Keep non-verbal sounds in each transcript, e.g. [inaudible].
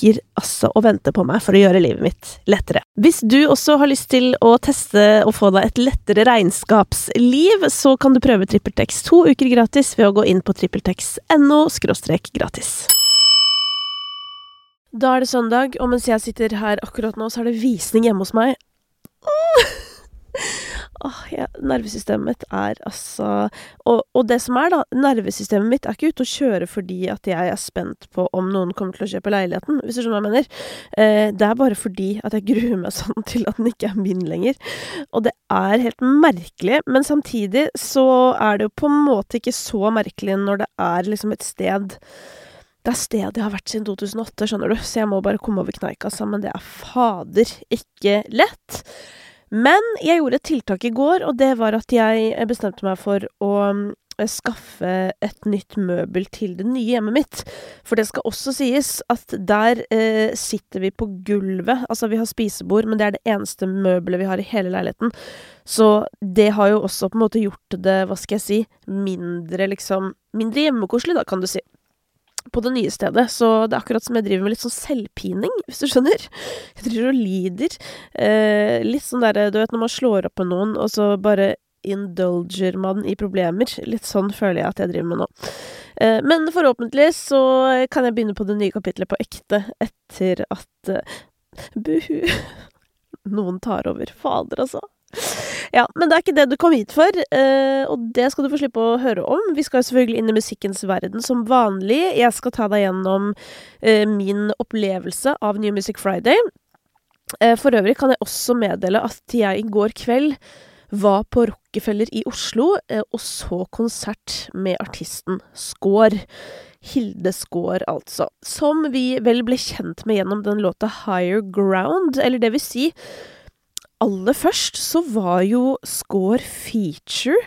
ligger altså og venter på meg for å gjøre livet mitt lettere. Hvis du også har lyst til å teste og få deg et lettere regnskapsliv, så kan du prøve TrippelTex to uker gratis ved å gå inn på trippeltex.no gratis. Da er det søndag, og mens jeg sitter her akkurat nå, så er det visning hjemme hos meg. Åh, ja, nervesystemet mitt er altså og, og, det som er, da, nervesystemet mitt er ikke ute å kjøre fordi at jeg er spent på om noen kommer til å kjøpe leiligheten, hvis du skjønner hva jeg mener. Eh, det er bare fordi at jeg [laughs] gruer meg sånn til at den ikke er min lenger. Og det er helt merkelig, men samtidig så er det jo på en måte ikke så merkelig når det er liksom et sted det er stedet jeg har vært siden 2008, skjønner du, så jeg må bare komme over kneika, men det er fader ikke lett. Men jeg gjorde et tiltak i går, og det var at jeg bestemte meg for å eh, skaffe et nytt møbel til det nye hjemmet mitt. For det skal også sies at der eh, sitter vi på gulvet. Altså, vi har spisebord, men det er det eneste møbelet vi har i hele leiligheten. Så det har jo også på en måte gjort det, hva skal jeg si, mindre liksom Mindre hjemmekoselig, da, kan du si på det nye stedet, så det er akkurat som jeg driver med litt sånn selvpining, [laughs] hvis du skjønner. Jeg driver og lider. Eh, litt sånn derre, du vet når man slår opp med noen, og så bare indulger man i problemer. Litt sånn føler jeg at jeg driver med nå. Eh, men forhåpentlig så kan jeg begynne på det nye kapitlet på ekte etter at eh, Buhu. [laughs] Noen tar over. Fader, altså. Ja, men det er ikke det du kom hit for, uh, og det skal du få slippe å høre om. Vi skal selvfølgelig inn i musikkens verden som vanlig. Jeg skal ta deg gjennom uh, min opplevelse av New Music Friday. Uh, for øvrig kan jeg også meddele at jeg i går kveld var på Rockefeller i Oslo og så konsert med artisten Skår. Hilde Skår, altså. Som vi vel ble kjent med gjennom den låta Higher Ground, eller det vil si aller først så var jo Score feature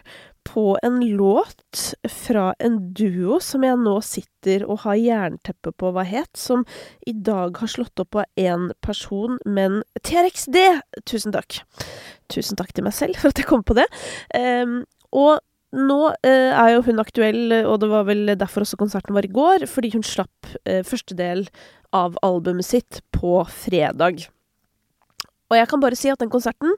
på en låt fra en duo som jeg nå sitter og har jernteppe på hva het, som i dag har slått opp av én person, men TRXD! Tusen takk. Tusen takk til meg selv for at jeg kom på det. Um, og nå uh, er jo hun aktuell, og det var vel derfor også konserten var i går, fordi hun slapp uh, første del av albumet sitt på fredag. Og jeg kan bare si at den konserten,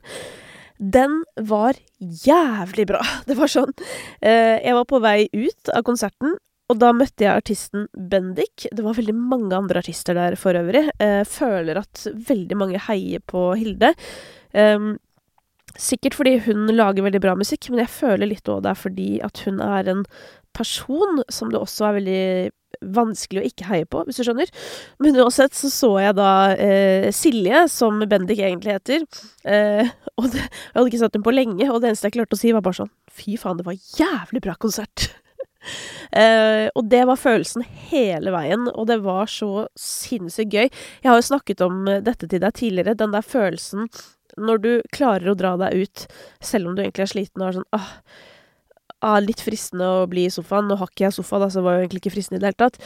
den var jævlig bra. [laughs] Det var sånn eh, Jeg var på vei ut av konserten, og da møtte jeg artisten Bendik. Det var veldig mange andre artister der for øvrig. Eh, føler at veldig mange heier på Hilde. Um, sikkert fordi hun lager veldig bra musikk, men jeg føler litt òg det er fordi at hun er en person som det også er veldig vanskelig å ikke heie på, hvis du skjønner. Men uansett så så jeg da eh, Silje, som Bendik egentlig heter. Eh, [laughs] og det, jeg hadde ikke sett henne på lenge, og det eneste jeg klarte å si, var bare sånn Fy faen, det var jævlig bra konsert. [laughs] eh, og det var følelsen hele veien, og det var så sinnssykt gøy. Jeg har jo snakket om dette til deg tidligere, den der følelsen når du klarer å dra deg ut, selv om du egentlig er sliten og er sånn åh, ah, litt fristende å bli i sofaen. Nå har ikke jeg sofa, da, så var jo egentlig ikke fristende i det hele tatt.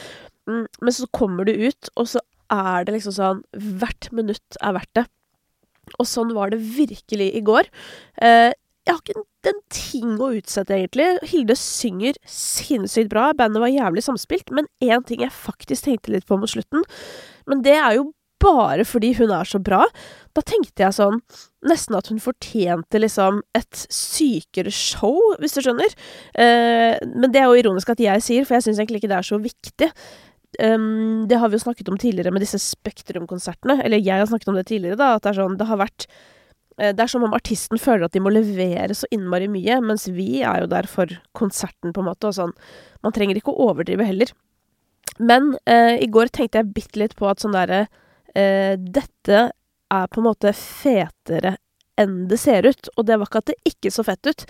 Mm, men så kommer du ut, og så er det liksom sånn Hvert minutt er verdt det. Og sånn var det virkelig i går. Eh, jeg har ikke den ting å utsette, egentlig. Hilde synger sinnssykt bra. Bandet var jævlig samspilt. Men én ting jeg faktisk tenkte litt på mot slutten, men det er jo bare fordi hun er så bra. Da tenkte jeg sånn Nesten at hun fortjente liksom et sykere show, hvis du skjønner. Eh, men det er jo ironisk at jeg sier, for jeg syns egentlig ikke det er så viktig. Um, det har vi jo snakket om tidligere med disse Spektrum-konsertene. Eller jeg har snakket om det tidligere, da. At det er sånn Det har vært eh, Det er som om artisten føler at de må levere så innmari mye, mens vi er jo der for konserten, på en måte. Og sånn Man trenger ikke å overdrive heller. Men eh, i går tenkte jeg bitte litt på at sånn derre Dette er på en måte fetere enn det ser ut. Og det var ikke at det ikke så fett ut.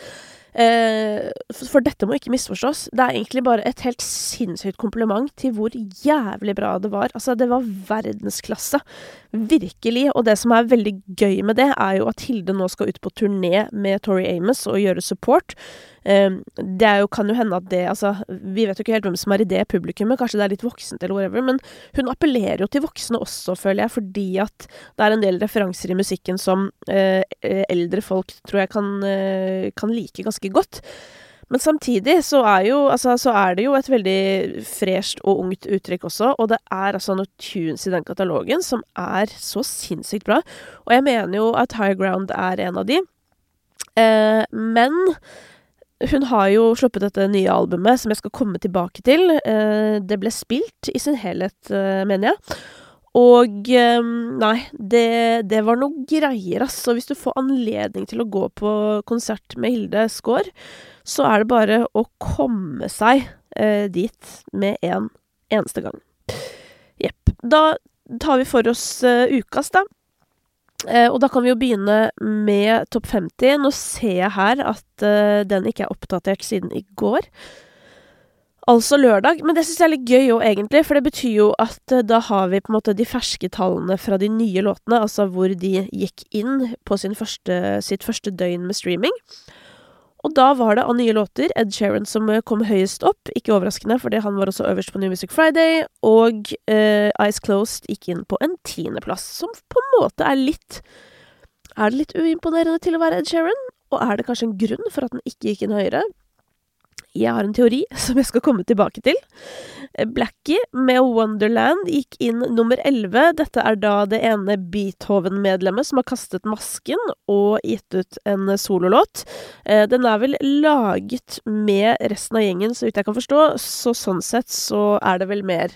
Eh, for dette må ikke misforstås. Det er egentlig bare et helt sinnssykt kompliment til hvor jævlig bra det var. Altså, det var verdensklasse. Virkelig. Og det som er veldig gøy med det, er jo at Hilde nå skal ut på turné med Tori Amos og gjøre support. Um, det jo, kan jo hende at det Altså, vi vet jo ikke helt hvem som er i det publikummet, kanskje det er litt voksent eller whatever, men hun appellerer jo til voksne også, føler jeg, fordi at det er en del referanser i musikken som eh, eldre folk tror jeg kan, eh, kan like ganske godt. Men samtidig så er, jo, altså, så er det jo et veldig fresht og ungt uttrykk også, og det er altså noen tunes i den katalogen som er så sinnssykt bra. Og jeg mener jo at High Ground er en av de. Eh, men hun har jo sluppet dette nye albumet, som jeg skal komme tilbake til. Eh, det ble spilt i sin helhet, eh, mener jeg. Og eh, nei, det, det var noe greier, ass. Så hvis du får anledning til å gå på konsert med Hilde Skaar, så er det bare å komme seg dit med en eneste gang. Jepp. Da tar vi for oss ukas, da. Eh, og da kan vi jo begynne med topp 50. Nå ser jeg her at uh, den ikke er oppdatert siden i går. Altså lørdag. Men det syns jeg er litt gøy òg, egentlig. For det betyr jo at uh, da har vi på en måte de ferske tallene fra de nye låtene. Altså hvor de gikk inn på første, sitt første døgn med streaming. Og da var det av nye låter Ed Sheeran som eh, kom høyest opp. Ikke overraskende, fordi han var også øverst på New Music Friday. Og uh, Eyes Closed gikk inn på en tiendeplass, som på en måte er litt Er det litt uimponerende til å være Ed Sheeran? Og er det kanskje en grunn for at den ikke gikk inn høyere? Jeg har en teori [laughs] som jeg skal komme tilbake til. Blackie med Wonderland gikk inn nummer 11. Dette er da det ene Beethoven-medlemmet som har kastet masken og gitt ut en sololåt. Eh, den er vel laget med resten av gjengen, så vidt jeg kan forstå, så sånn sett så er det vel mer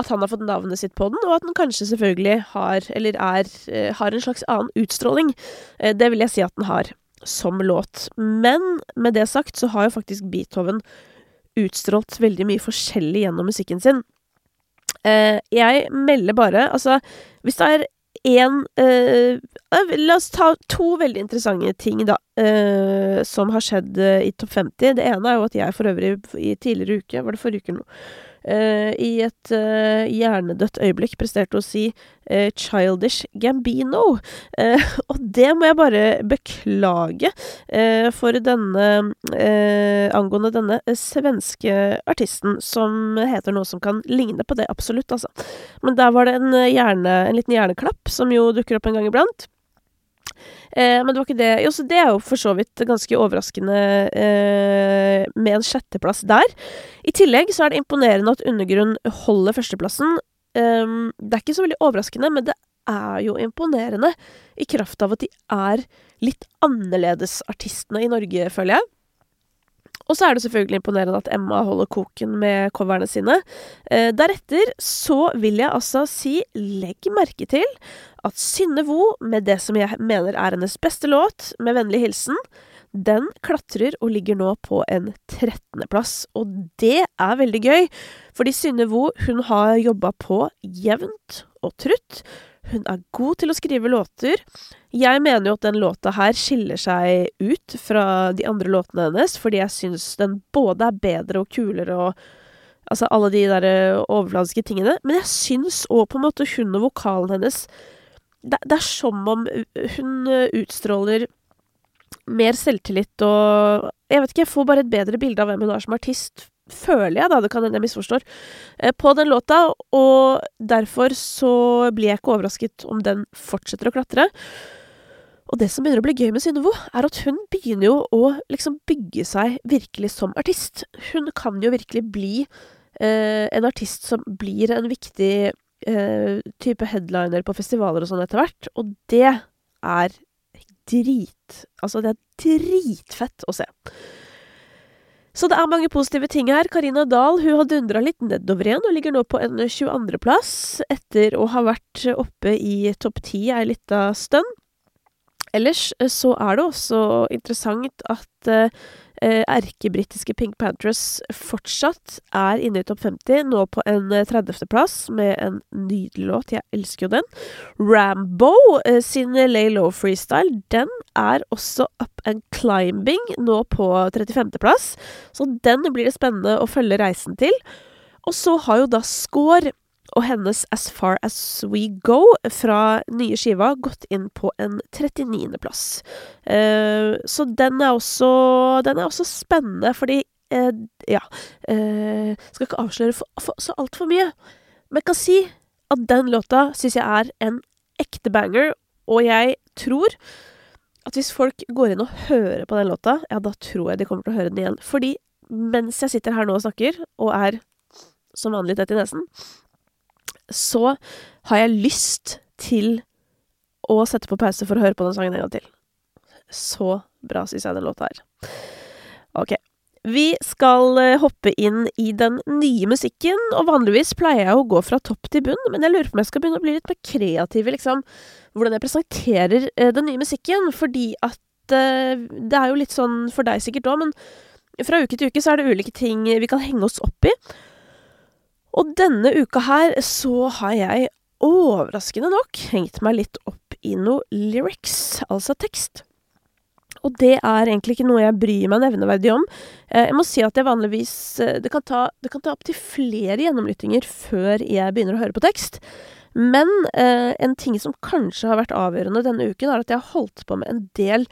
at han har fått navnet sitt på den, og at den kanskje selvfølgelig har, eller er, eh, har en slags annen utstråling. Eh, det vil jeg si at den har som låt. Men med det sagt så har jo faktisk Beethoven utstrålt veldig mye forskjellig gjennom musikken sin. Eh, jeg melder bare Altså, hvis det er én eh, eh, La oss ta to veldig interessante ting, da, eh, som har skjedd eh, i Topp 50. Det ene er jo at jeg for øvrig i tidligere uke, var det forrige uke nå, Uh, i et uh, hjernedødt øyeblikk presterte å si uh, 'Childish Gambino'. [laughs] og det må jeg bare beklage for denne Angående denne svenske artisten som heter noe som kan ligne på det, absolutt, altså. Men der var det en, hjerne, en liten hjerneklapp som jo dukker opp en gang iblant. Eh, men det var ikke det Jo, så det er jo for så vidt ganske overraskende eh, med en sjetteplass der. I tillegg så er det imponerende at Undergrunn holder førsteplassen. Eh, det er ikke så veldig overraskende, men det er jo imponerende i kraft av at de er litt annerledes artistene i Norge, føler jeg. Og så er det selvfølgelig imponerende at Emma holder koken med coverne sine. Eh, deretter så vil jeg altså si legg merke til at Synne Vo, med det som jeg mener er hennes beste låt, med vennlig hilsen, den klatrer og ligger nå på en trettendeplass. Og det er veldig gøy, fordi Synne Vo hun har jobba på jevnt og trutt. Hun er god til å skrive låter. Jeg mener jo at den låta her skiller seg ut fra de andre låtene hennes, fordi jeg syns den både er bedre og kulere og Altså alle de der eh, overfladiske tingene. Men jeg syns òg på en måte hun og vokalen hennes det, det, er som om hun eh, utstråler mer selvtillit og Jeg vet ikke, jeg får bare et bedre bilde av hvem hun er som artist føler jeg, da, det kan hende jeg misforstår, eh, på den låta, og derfor så blir jeg ikke overrasket om den fortsetter å klatre. Og det som begynner å bli gøy med Synnøve, er at hun begynner jo å liksom bygge seg virkelig som artist. Hun kan jo virkelig bli eh, en artist som blir en viktig eh, type headliner på festivaler og sånn etter hvert, og det er drit Altså, det er dritfett å se. Så det er mange positive ting her. Karina Dahl hun har dundra litt nedover igjen, og ligger nå på en 22.-plass, etter å ha vært oppe i topp ti ei lita stund. Ellers så er det også interessant at eh, eh, erkebritiske Pink Panthers fortsatt er inne i topp 50, nå på en 30.-plass eh, med en nydelig låt. Jeg elsker jo den. Rambo eh, sin Lay Low Freestyle, den er også up and climbing, nå på 35.-plass. Så den blir det spennende å følge reisen til. Og så har jo da Score og hennes As Far As We Go fra nye skiva gått inn på en 39.-plass. Uh, så den er også Den er også spennende, fordi uh, Ja. Uh, skal ikke avsløre for, for, så altfor mye, men kan si at den låta syns jeg er en ekte banger, og jeg tror at hvis folk går inn og hører på den låta, ja, da tror jeg de kommer til å høre den igjen. Fordi mens jeg sitter her nå og snakker, og er som vanlig tett i nesen, så har jeg lyst til å sette på pause for å høre på den sangen en gang til. Så bra syns jeg den låta er. Ok. Vi skal eh, hoppe inn i den nye musikken, og vanligvis pleier jeg å gå fra topp til bunn, men jeg lurer på om jeg skal begynne å bli litt mer kreativ i liksom hvordan jeg presenterer eh, den nye musikken, fordi at uh, det er jo litt sånn for deg sikkert òg, men fra uke til uke så er det ulike ting vi kan henge oss opp i. Og denne uka her så har jeg overraskende nok hengt meg litt opp i noe lyrics, altså tekst. Og det er egentlig ikke noe jeg bryr meg nevneverdig om. Eh, jeg må si at jeg vanligvis eh, Det kan ta, det kan ta opptil flere gjennomlyttinger før jeg begynner å høre på tekst. Men eh, en ting som kanskje har vært avgjørende denne uken, er at jeg har holdt på med en del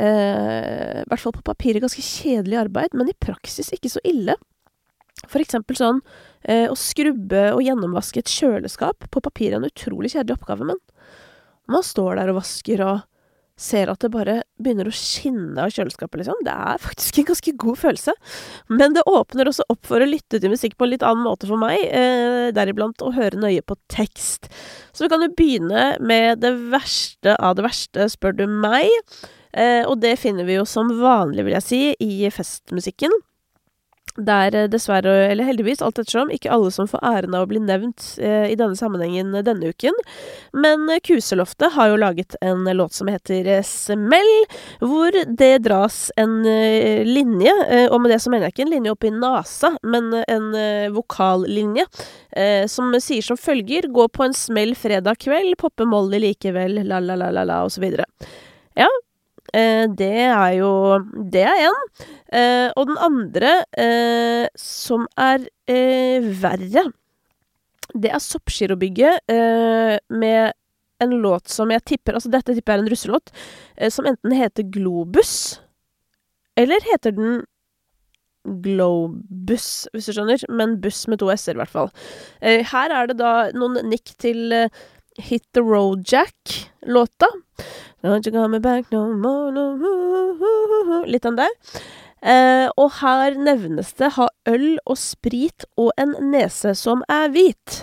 eh, I hvert fall på papiret ganske kjedelig arbeid, men i praksis ikke så ille. For eksempel sånn eh, å skrubbe og gjennomvaske et kjøleskap. På papir er en utrolig kjedelig oppgave, men man står der og vasker og ser at det bare begynner å skinne av kjøleskapet, liksom. Det er faktisk en ganske god følelse. Men det åpner også opp for å lytte til musikk på en litt annen måte for meg, eh, deriblant å høre nøye på tekst. Så vi kan jo begynne med det verste av det verste, spør du meg. Eh, og det finner vi jo som vanlig, vil jeg si, i festmusikken. Det er eh, dessverre, eller heldigvis, alt ettersom, ikke alle som får æren av å bli nevnt eh, i denne sammenhengen denne uken. Men eh, Kuseloftet har jo laget en låt som heter eh, Smell, hvor det dras en eh, linje, eh, og med det så mener jeg ikke en linje opp i nasa, men en vokallinje, som sier som følger Gå på en smell fredag kveld, poppe Molly likevel, la-la-la-la-la, videre. Ja, Eh, det er jo Det er én. Eh, og den andre, eh, som er eh, verre, det er Soppgirobygget eh, med en låt som jeg tipper Altså, dette tipper jeg er en russelåt, eh, som enten heter Globus, eller heter den Globus, hvis du skjønner, men buss med to s-er, i hvert fall. her er det da noen nikk til Hit the Road Jack-låta. Litt den der. Eh, og her nevnes det ha øl og sprit og en nese som er hvit.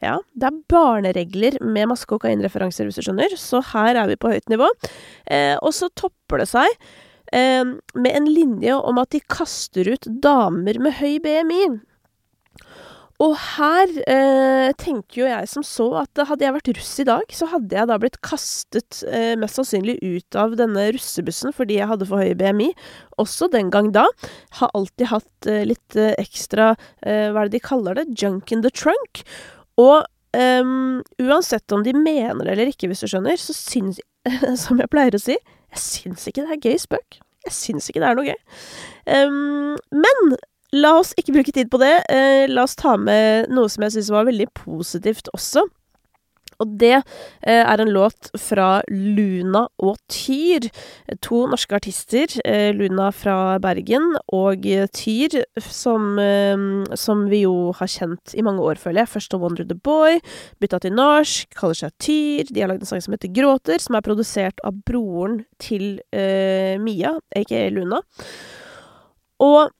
Ja, det er barneregler med masse kokainreferanser, hvis du skjønner, så her er vi på høyt nivå. Eh, og så topper det seg eh, med en linje om at de kaster ut damer med høy BMI. Og her eh, tenker jo jeg som så at hadde jeg vært russ i dag, så hadde jeg da blitt kastet eh, mest sannsynlig ut av denne russebussen fordi jeg hadde for høy BMI. Også den gang da. Har alltid hatt eh, litt eh, ekstra eh, Hva er det de kaller det? Junk in the trunk. Og um, uansett om de mener det eller ikke, hvis du skjønner, så syns [laughs] Som jeg pleier å si, jeg syns ikke det er gøy spøk. Jeg syns ikke det er noe gøy. Um, men La oss ikke bruke tid på det. Eh, la oss ta med noe som jeg syns var veldig positivt også. Og det eh, er en låt fra Luna og Tyr. To norske artister. Eh, Luna fra Bergen og Tyr, som, eh, som, vi jo har kjent i mange år, føler jeg. Først av Wonder the Boy, bytta til norsk, kaller seg Tyr. De har lagd en sang som heter Gråter, som er produsert av broren til eh, Mia, aka Luna. Og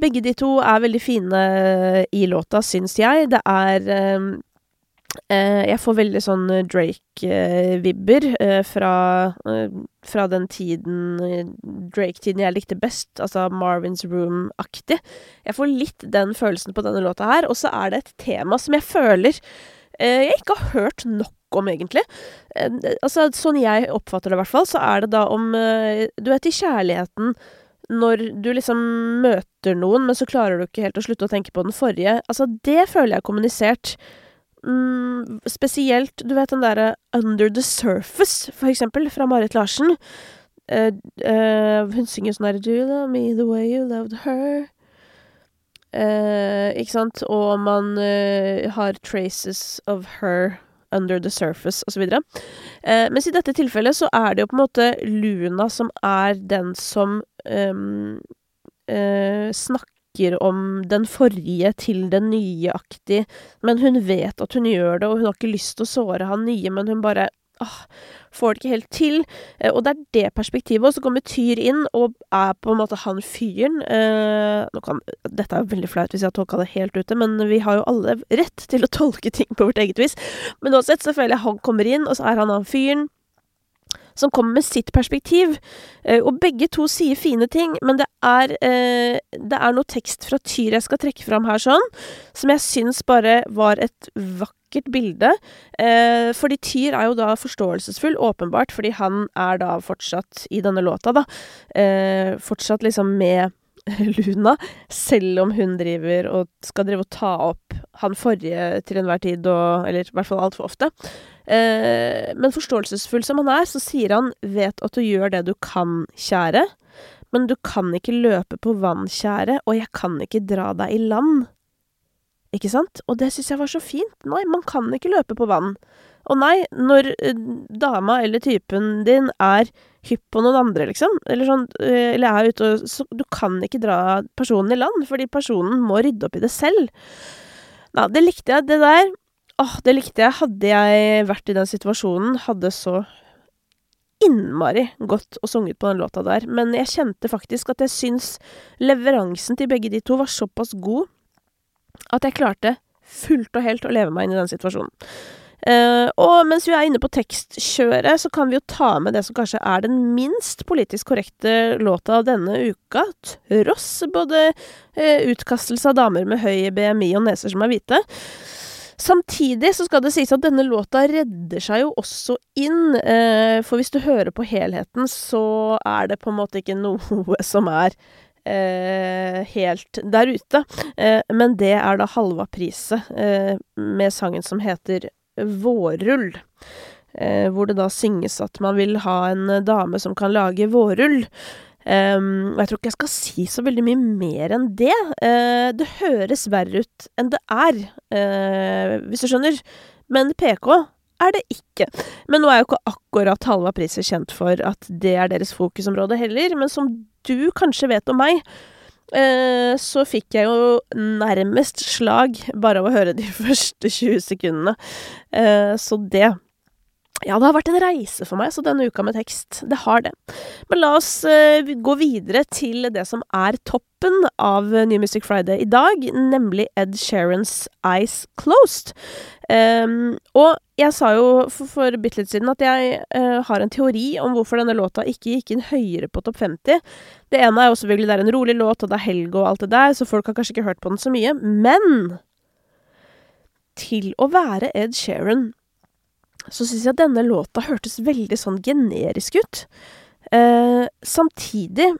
begge de to er veldig fine i låta, syns jeg. Det er eh, Eh, jeg får veldig sånn Drake-vibber eh, fra, eh, fra den tiden Drake-tiden jeg likte best, altså Marvins Room-aktig. Jeg får litt den følelsen på denne låta her, og så er det et tema som jeg føler jeg ikke har hørt nok om, egentlig. Altså, sånn jeg oppfatter det, i hvert fall, så er det da om Du vet, i kjærligheten når du liksom møter noen, men så klarer du ikke helt å slutte å tenke på den forrige. Altså, det føler jeg er kommunisert mm, spesielt Du vet den derre Under the Surface, for eksempel, fra Marit Larsen. Uh, uh, hun synger sånn derre Do you love me the way you loved her? Uh, ikke sant? Og man har traces of her under the surface, osv. Eh, mens i dette tilfellet så er det jo på en måte Luna som er den som um, snakker snakker om den forrige til den nye-aktig, men hun vet at hun gjør det, og hun har ikke lyst til å såre han nye, men hun bare åh, får det ikke helt til. Eh, og det er det perspektivet. Og så kommer Tyr inn og er på en måte han fyren. Eh, kan, dette er jo veldig flaut hvis jeg har tolka det helt ute, men vi har jo alle rett til å tolke ting på vårt eget vis. Men uansett så føler jeg han kommer inn, og så er han han fyren som kommer med sitt perspektiv. Eh, og begge to sier fine ting, men det er, eh, det er noe tekst fra Tyr jeg skal trekke fram her sånn, som jeg syns bare var et vakkert bilde. Eh, fordi Tyr er jo da forståelsesfull, åpenbart, fordi han er da fortsatt i denne låta, da. fortsatt liksom med [laughs] Luna, selv om hun driver og skal drive og ta opp han forrige til enhver tid, og Eller i hvert fall altfor ofte. Eh, men forståelsesfull som han er, så sier han 'vet at du gjør det du kan, kjære', men du kan ikke løpe på vann, kjære, og jeg kan ikke dra deg i land. Ikke sant? Og det syns jeg var så fint. Nei, man kan ikke løpe på vann. Og nei, når uh, dama eller typen din er hypp på noen andre, liksom, eller sånn, uh, eller er ute og Så du kan ikke dra personen i land, fordi personen må rydde opp i det selv. Nei, det likte jeg. Det der Åh, det likte jeg. Hadde jeg vært i den situasjonen, hadde så innmari godt og sunget på den låta der. Men jeg kjente faktisk at jeg syns leveransen til begge de to var såpass god at jeg klarte fullt og helt å leve meg inn i den situasjonen. Uh, og mens vi er inne på tekstkjøret, så kan vi jo ta med det som kanskje er den minst politisk korrekte låta denne uka, tross både uh, utkastelse av damer med høy BMI og neser som er hvite. Samtidig så skal det sies at denne låta redder seg jo også inn, uh, for hvis du hører på helheten, så er det på en måte ikke noe som er helt der ute. Eh, men det er da Halva Priset, eh, med sangen som heter Vårrull. Eh, hvor det da synges at man vil ha en dame som kan lage vårrull. Um, og jeg tror ikke jeg skal si så veldig mye mer enn det. Uh, det høres verre ut enn det er, uh, hvis du skjønner. Men PK er det ikke. Men nå er jo ikke akkurat Halva Priser kjent for at det er deres fokusområde heller. Men som du kanskje vet om meg, uh, så fikk jeg jo nærmest slag bare av å høre de [laughs] første 20 sekundene. så det ja, det har vært en reise for meg, så denne uka med tekst. Det har det. Men la oss uh, gå videre til det som er toppen av New Music Friday i dag, nemlig Ed Sheerans Eyes Closed. Um, og jeg sa jo for, for bitte litt siden at jeg uh, har en teori om hvorfor denne låta ikke gikk inn høyere på topp 50. Det ene er jo selvfølgelig det er en rolig låt, og det er helg og alt det der, så folk har kanskje ikke hørt på den så mye. Men til å være Ed Sheeran så syns jeg denne låta hørtes veldig sånn generisk ut. Eh, samtidig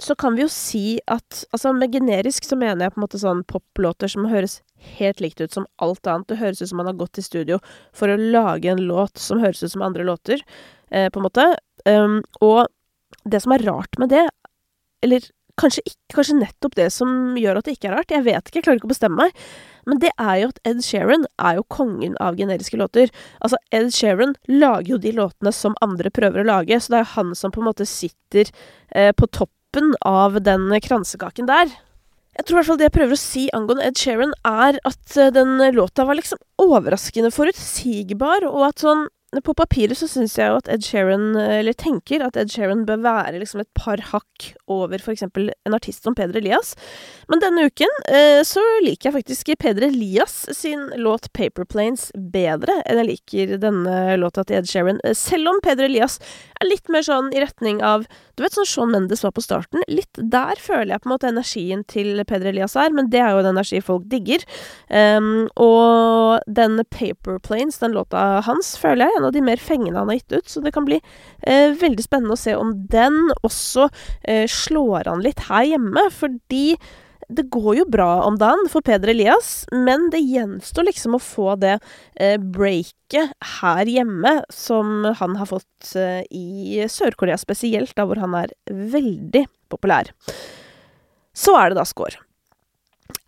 så kan vi jo si at Altså, med generisk så mener jeg på en måte sånn poplåter som høres helt likt ut som alt annet. Det høres ut som man har gått i studio for å lage en låt som høres ut som andre låter, eh, på en måte. Um, og det som er rart med det, eller kanskje, ikke, kanskje nettopp det som gjør at det ikke er rart, jeg vet ikke, jeg klarer ikke å bestemme meg, men det er jo at Ed Sheeran er jo kongen av generiske låter. Altså, Ed Sheeran lager jo de låtene som andre prøver å lage, så det er jo han som på en måte sitter eh, på toppen av den kransekaken der. Jeg tror i hvert fall det jeg prøver å si angående Ed Sheeran, er at uh, den låta var liksom overraskende forutsigbar, og at sånn på papiret så syns jeg jo at Ed Sheeran, eller tenker at Ed Sheeran bør være liksom et par hakk over eksempel en artist som Peder Elias. Men denne uken eh, så liker jeg faktisk Peder Elias sin låt 'Paper Planes' bedre enn jeg liker denne låta til Ed Sheeran. Eh, selv om Peder Elias er litt mer sånn i retning av Du vet sånn Sean Mendes var på starten? Litt der føler jeg på en måte energien til Peder Elias er, men det er jo en energi folk digger. Um, og den 'Paper Planes', den låta hans, føler jeg en av de mer fengende han har gitt ut, så det kan bli eh, veldig spennende å se om den også eh, slår an litt her hjemme, fordi det går jo bra om dagen for Peder Elias, men det gjenstår liksom å få det eh, breaket her hjemme som han har fått eh, i Sør-Korea spesielt, da hvor han er veldig populær. Så er det da score.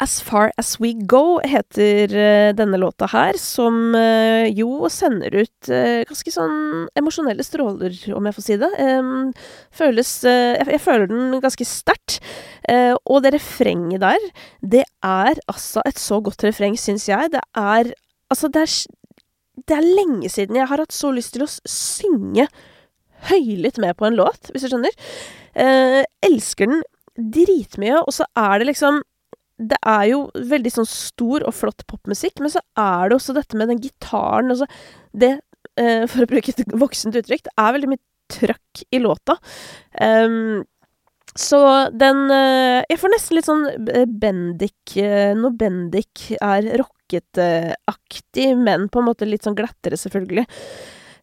As Far As We Go heter uh, denne låta her, som uh, jo sender ut uh, ganske sånn emosjonelle stråler, om jeg får si det. Føles jeg, føler den ganske sterkt. og det refrenget der, det er altså et så godt refreng, syns jeg. Det er Altså, det er, det er lenge siden jeg har hatt så lyst til å synge høylytt med på en låt, hvis du skjønner. elsker den dritmye, og så er det liksom det er jo veldig sånn stor og flott popmusikk, men så er det også dette med den gitaren altså Det, eh, for å bruke et voksent uttrykk, det er veldig mye trøkk i låta. Um, så den eh, Jeg får nesten litt sånn eh, Bendik eh, Når Bendik er rocketaktig, men på en måte litt sånn glattere, selvfølgelig.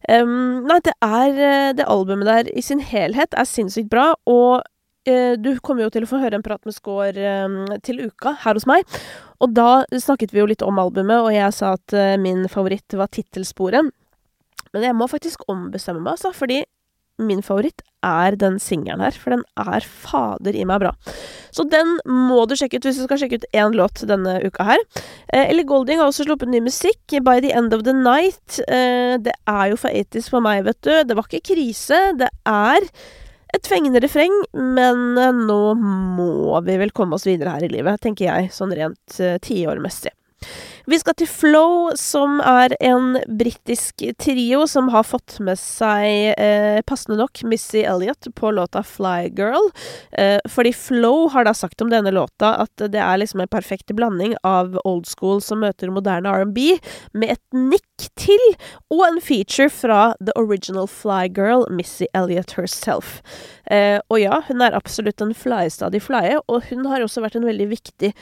Um, nei, det er Det albumet der i sin helhet er sinnssykt bra, og Eh, du kommer jo til å få høre en prat med Skaar eh, til uka her hos meg. Og da snakket vi jo litt om albumet, og jeg sa at eh, min favoritt var tittelsporet. Men jeg må faktisk ombestemme meg, altså, fordi min favoritt er den singelen her. For den er fader i meg bra. Så den må du sjekke ut hvis du skal sjekke ut én låt denne uka her. Eh, Ellie Golding har også sluppet ny musikk, 'By The End of the Night'. Eh, det er jo for 80s for meg, vet du. Det var ikke krise. Det er et fengende refreng, men eh, nå må vi vel komme oss videre her i livet, tenker jeg, sånn rent uh, tiårmessig. Vi skal til Flow, som er en britisk trio som har fått med seg, eh, passende nok, Missy Elliot på låta Fly Girl. Eh, fordi Flow har da sagt om denne låta at det er liksom en perfekt blanding av old school som møter moderne R&B, med et nikk til, og en feature fra the original Fly Girl, Missy Elliot herself. Eh, og ja, hun er absolutt en flyestadig flye, og hun har også vært en veldig viktig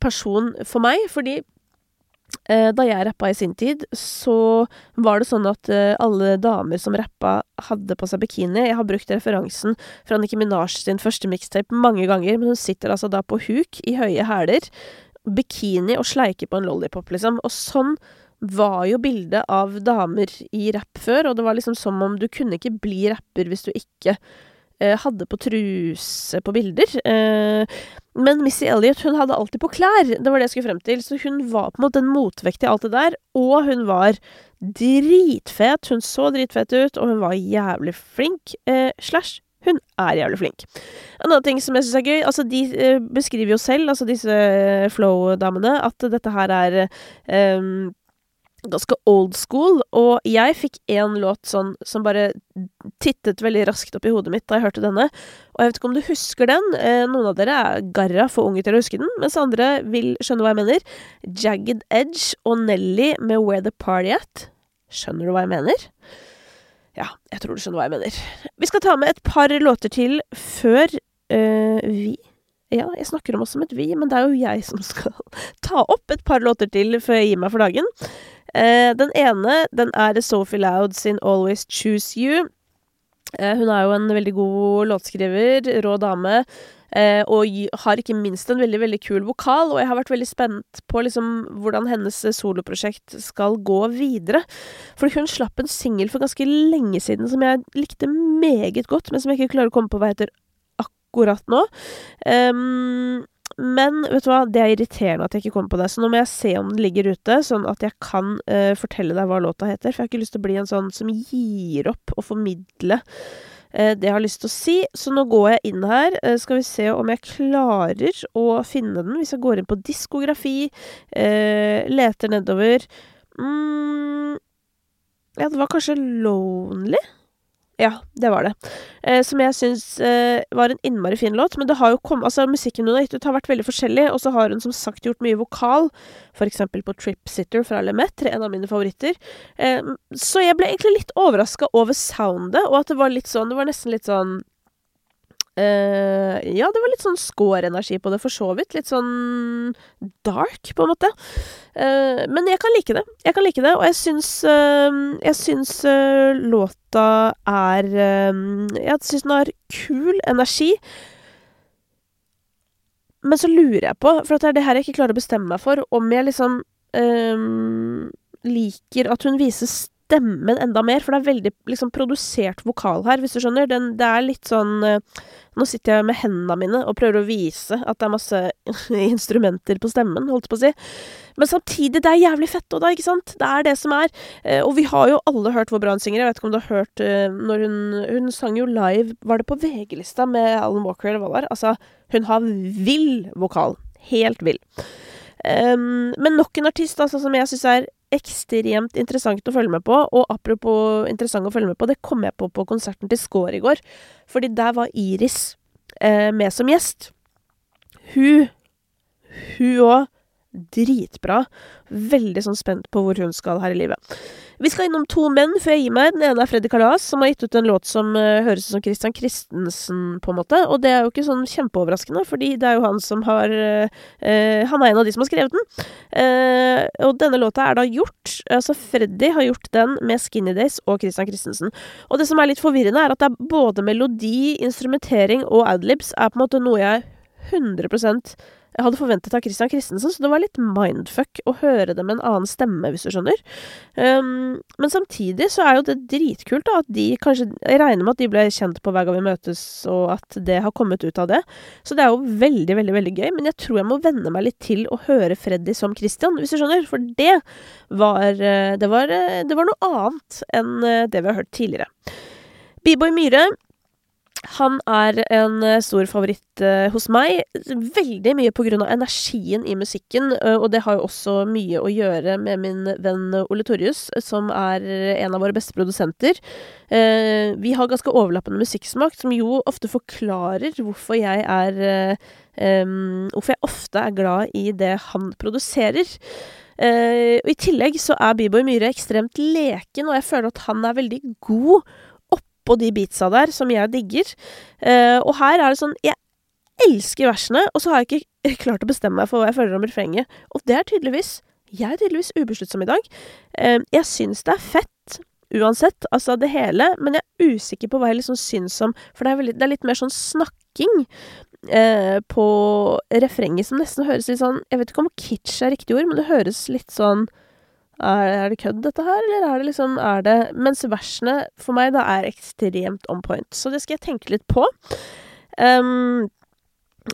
person for meg, fordi da jeg rappa i sin tid, så var det sånn at eh, alle damer som rappa, hadde på seg bikini. Jeg har brukt referansen fra Nikki Minaj sin første mixtape mange ganger, men hun sitter altså da på huk i høye hæler, bikini og sleiker på en lollipop, liksom. Og sånn var jo bildet av damer i rapp før, og det var liksom som om du kunne ikke bli rapper hvis du ikke Eh, hadde på truse på bilder. Eh, men Missy Elliot hun hadde alltid på klær. Det var det jeg skulle frem til. Så hun var på en måte en motvekt til alt det der. Og hun var dritfet. Hun så dritfet ut, og hun var jævlig flink. Eh, slash hun er jævlig flink. En annen ting som jeg syns er gøy altså De eh, beskriver jo selv, altså disse Flow-damene, at dette her er um, ganske old school, og jeg fikk én låt sånn som bare tittet veldig raskt opp i hodet mitt da jeg hørte denne. Og jeg vet ikke om du husker den. Eh, noen av dere er garra for unge til å huske den, mens andre vil skjønne hva jeg mener. Jagged Edge og Nelly med Where the Party At. Skjønner du hva jeg mener? Ja, jeg tror du skjønner hva jeg mener. Vi skal ta med et par låter til før øh, vi ja, jeg snakker om oss som et vi, men det er jo jeg som skal [laughs] ta opp et par låter til før jeg gir meg for dagen. Eh, den ene, den er Sophie Loud sin Always Choose You. Eh, hun er jo en veldig god låtskriver, rå dame, eh, og har ikke minst en veldig, veldig kul vokal, og jeg har vært veldig spent på liksom hvordan hennes soloprosjekt skal gå videre. For hun slapp en singel for ganske lenge siden som jeg likte meget godt, men som jeg ikke klarer å komme på hva heter akkurat nå. Um, men vet du hva, det er irriterende at jeg ikke kommer på det, så nå må jeg se om den ligger ute, sånn at jeg kan uh, fortelle deg hva låta heter. For jeg har ikke lyst til å bli en sånn som gir opp å formidle uh, det jeg har lyst til å si. Så nå går jeg inn her. Uh, skal vi se om jeg klarer å finne den. Hvis jeg går inn på diskografi, leter nedover mm, Ja, det var kanskje Lonely? Ja, det var det. Eh, som jeg syns eh, var en innmari fin låt. Men det har jo kommet Altså, musikken hun har gitt ut, har vært veldig forskjellig, og så har hun som sagt gjort mye vokal. Eksempel på Trip Sitter fra Lemaitre, en av mine favoritter. Eh, så jeg ble egentlig litt overraska over soundet, og at det var litt sånn Det var nesten litt sånn Uh, ja, det var litt sånn score-energi på det, for så vidt. Litt sånn dark, på en måte. Uh, men jeg kan like det. Jeg kan like det, og jeg syns uh, Jeg syns låta er Jeg syns den har kul energi. Men så lurer jeg på, for det er det her jeg ikke klarer å bestemme meg for, om jeg liksom liker at hun viser stemmen enda mer, for det er veldig liksom produsert vokal her, hvis du skjønner. Den, det er litt sånn Nå sitter jeg med hendene mine og prøver å vise at det er masse [laughs] instrumenter på stemmen, holdt på å si. Men samtidig, det er jævlig fett òg, da, ikke sant? Det er det som er. Eh, og vi har jo alle hørt hvor bra hun synger. Jeg vet ikke om du har hørt uh, når hun Hun sang jo live, var det på VG-lista med Alan Walker, eller hva det var? Altså, hun har vill vokal. Helt vill. Um, men nok en artist altså, som jeg syns er ekstremt interessant å følge med på. Og apropos interessant å følge med på, det kom jeg på på konserten til Skår i går. Fordi der var Iris eh, med som gjest. Hun Hun òg dritbra. Veldig sånn spent på hvor hun skal her i livet. Vi skal innom to menn før jeg gir meg. Den ene er Freddy Kalas, som har gitt ut en låt som uh, høres ut som Christian Christensen, på en måte. Og det er jo ikke sånn kjempeoverraskende, fordi det er jo han som har uh, Han er en av de som har skrevet den. og denne låta er da gjort. Altså, Freddy har gjort den med Skinny Days og Christian Christensen. Og det som er litt forvirrende, er at det er både melodi, instrumentering og adlibs er på en måte noe jeg 100% jeg hadde forventet av Christian Christensen, så det var litt mindfuck å høre det med en annen stemme, hvis du skjønner. Um, men samtidig så er jo det dritkult, da, at de kanskje Jeg regner med at de ble kjent på Hver gang vi møtes, og at det har kommet ut av det. Så det er jo veldig, veldig, veldig gøy. Men jeg tror jeg må venne meg litt til å høre Freddy som Christian, hvis du skjønner. For det var eh, Det var, eh, det var noe annet enn eh, det vi har hørt tidligere. B-boy Myhre han er en eh, stor favoritt uh, hos meg, veldig mye på grunn av energien i musikken, uh, og det har jo også mye å gjøre med min venn Ole Torjus, som er en av våre beste produsenter. Vi har ganske overlappende musikksmak, som jo ofte forklarer hvorfor jeg er Hvorfor jeg ofte er glad i det han produserer. og I tillegg så er B-boy Myhre ekstremt leken, og jeg føler at han er veldig god oppå de beatsa der, som jeg digger. Uh, og her er det sånn Jeg elsker versene, og så har jeg ikke [laughs] klart å bestemme meg for hva jeg føler om refrenget. Og det er tydeligvis Jeg er tydeligvis ubesluttsom i dag. Uh, jeg syns det er fett uansett, altså det hele, men jeg er usikker på hva jeg liksom syns om For det er, veldig, det er litt mer sånn snakking eh, på refrenget som nesten høres litt sånn Jeg vet ikke om kitsch er riktig ord, men det høres litt sånn er, er, det kødd, dette her, eller er det liksom er det Mens versene for meg da er ekstremt on point. Så det skal jeg tenke litt på. Um,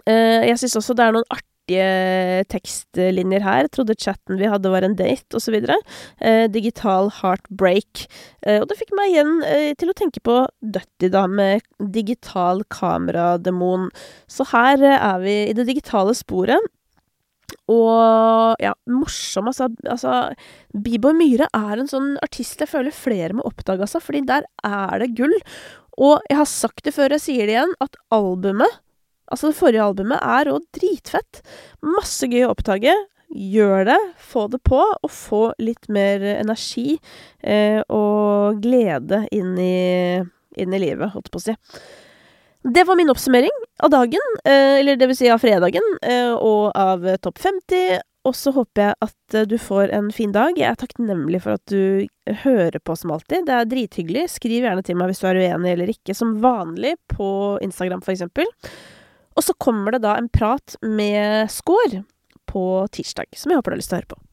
uh, jeg syns også det er noen artige tekstlinjer her. Trodde chatten vi hadde var en date, osv. Eh, digital heartbreak. Uh, og det fikk meg igjen uh, til å tenke på Dutty, da, med digital kamerademon. Så her er vi i det digitale sporet. Og ja, morsom, altså. altså Bieber Myhre er en sånn artist jeg føler flere må oppdage, altså, fordi der er det gull. Og jeg har sagt det før, jeg sier det igjen, at albumet, altså det forrige albumet, er òg dritfett. Masse gøy å oppdage. Gjør det, få det på, og få litt mer energi eh, og glede inn i, inn i livet, holdt på å si. Det var min oppsummering av dagen, eh, eller det vil si av fredagen, eh, og av Topp 50. Og så håper jeg at eh, du får en fin dag. Jeg er takknemlig for at du hører på som alltid. Det er drithyggelig. Skriv gjerne til meg hvis du er uenig eller ikke, som vanlig på Instagram eksempel. Og så kommer det da en prat med Skår på tirsdag, som jeg håper du har lyst til å høre på.